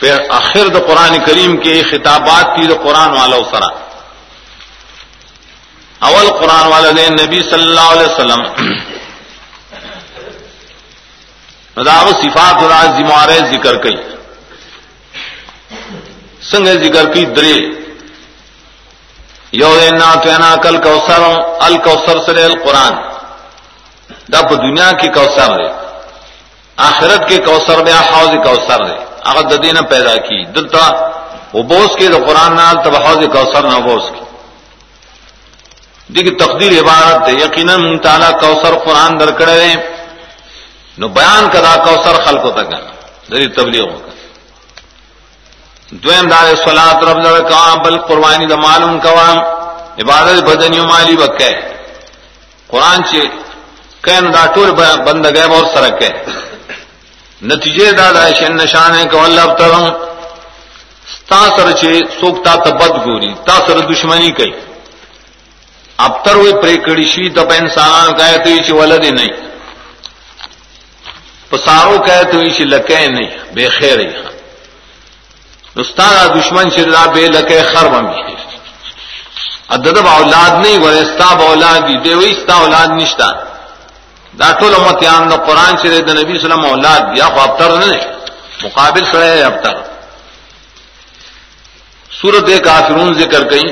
پھر آخر د قرآن کریم کے خطابات کی د قرآن والا سرا۔ اول قرآن والا دے نبی صلی اللہ علیہ وسلم۔ رداو صفات راز زمار ذکر کئی۔ سنگ ذکر کی درے۔ یو نا تو نا کل کوسر الکوسر سر القرآن دب دنیا کی کوسر ہے۔ آخرت کے کوسر دے حوض کوسر دے اگر ددین پیدا کی۔ دلتا وہ بوس کے تو قرآن نال تب حوض کوسر نہ بوس کی۔ دیکھ تقدیر عبارت ہے۔ یقیناً تعالیٰ کوسر قرآن درکڑے نو بیان کدا کوسر خلق تک۔ دری تبلیغ ہوگا دویم دار سولاد رب در کام، بل قربانی دا معلوم کوام عبادت بدنی مالی بکے۔ قرآن چے کین دا ٹور بند گئے اور سرک ہے نتیجے دادا شن نشان ہے کہ اللہ ترم تا سر چے سوکتا تبد گوری، تا سر دشمنی کئی۔ اب تر ہوئی پریکڑی شی تب انسان کہے تو یہ ولد نہیں۔ پسارو کہے تو یہ لکے نہیں، بے خیر یہاں استاد دشمن شردا بے لکے خر بمی ادب اولاد نہیں ورے استاب اولاد دی، دے وہی استا اولاد نشتا۔ دا ټول امتیان دا قران چې د نبی سلام اولاد یا خو ابتر نہیں مقابل سره ابتر. سورت کافرون ذکر کئ.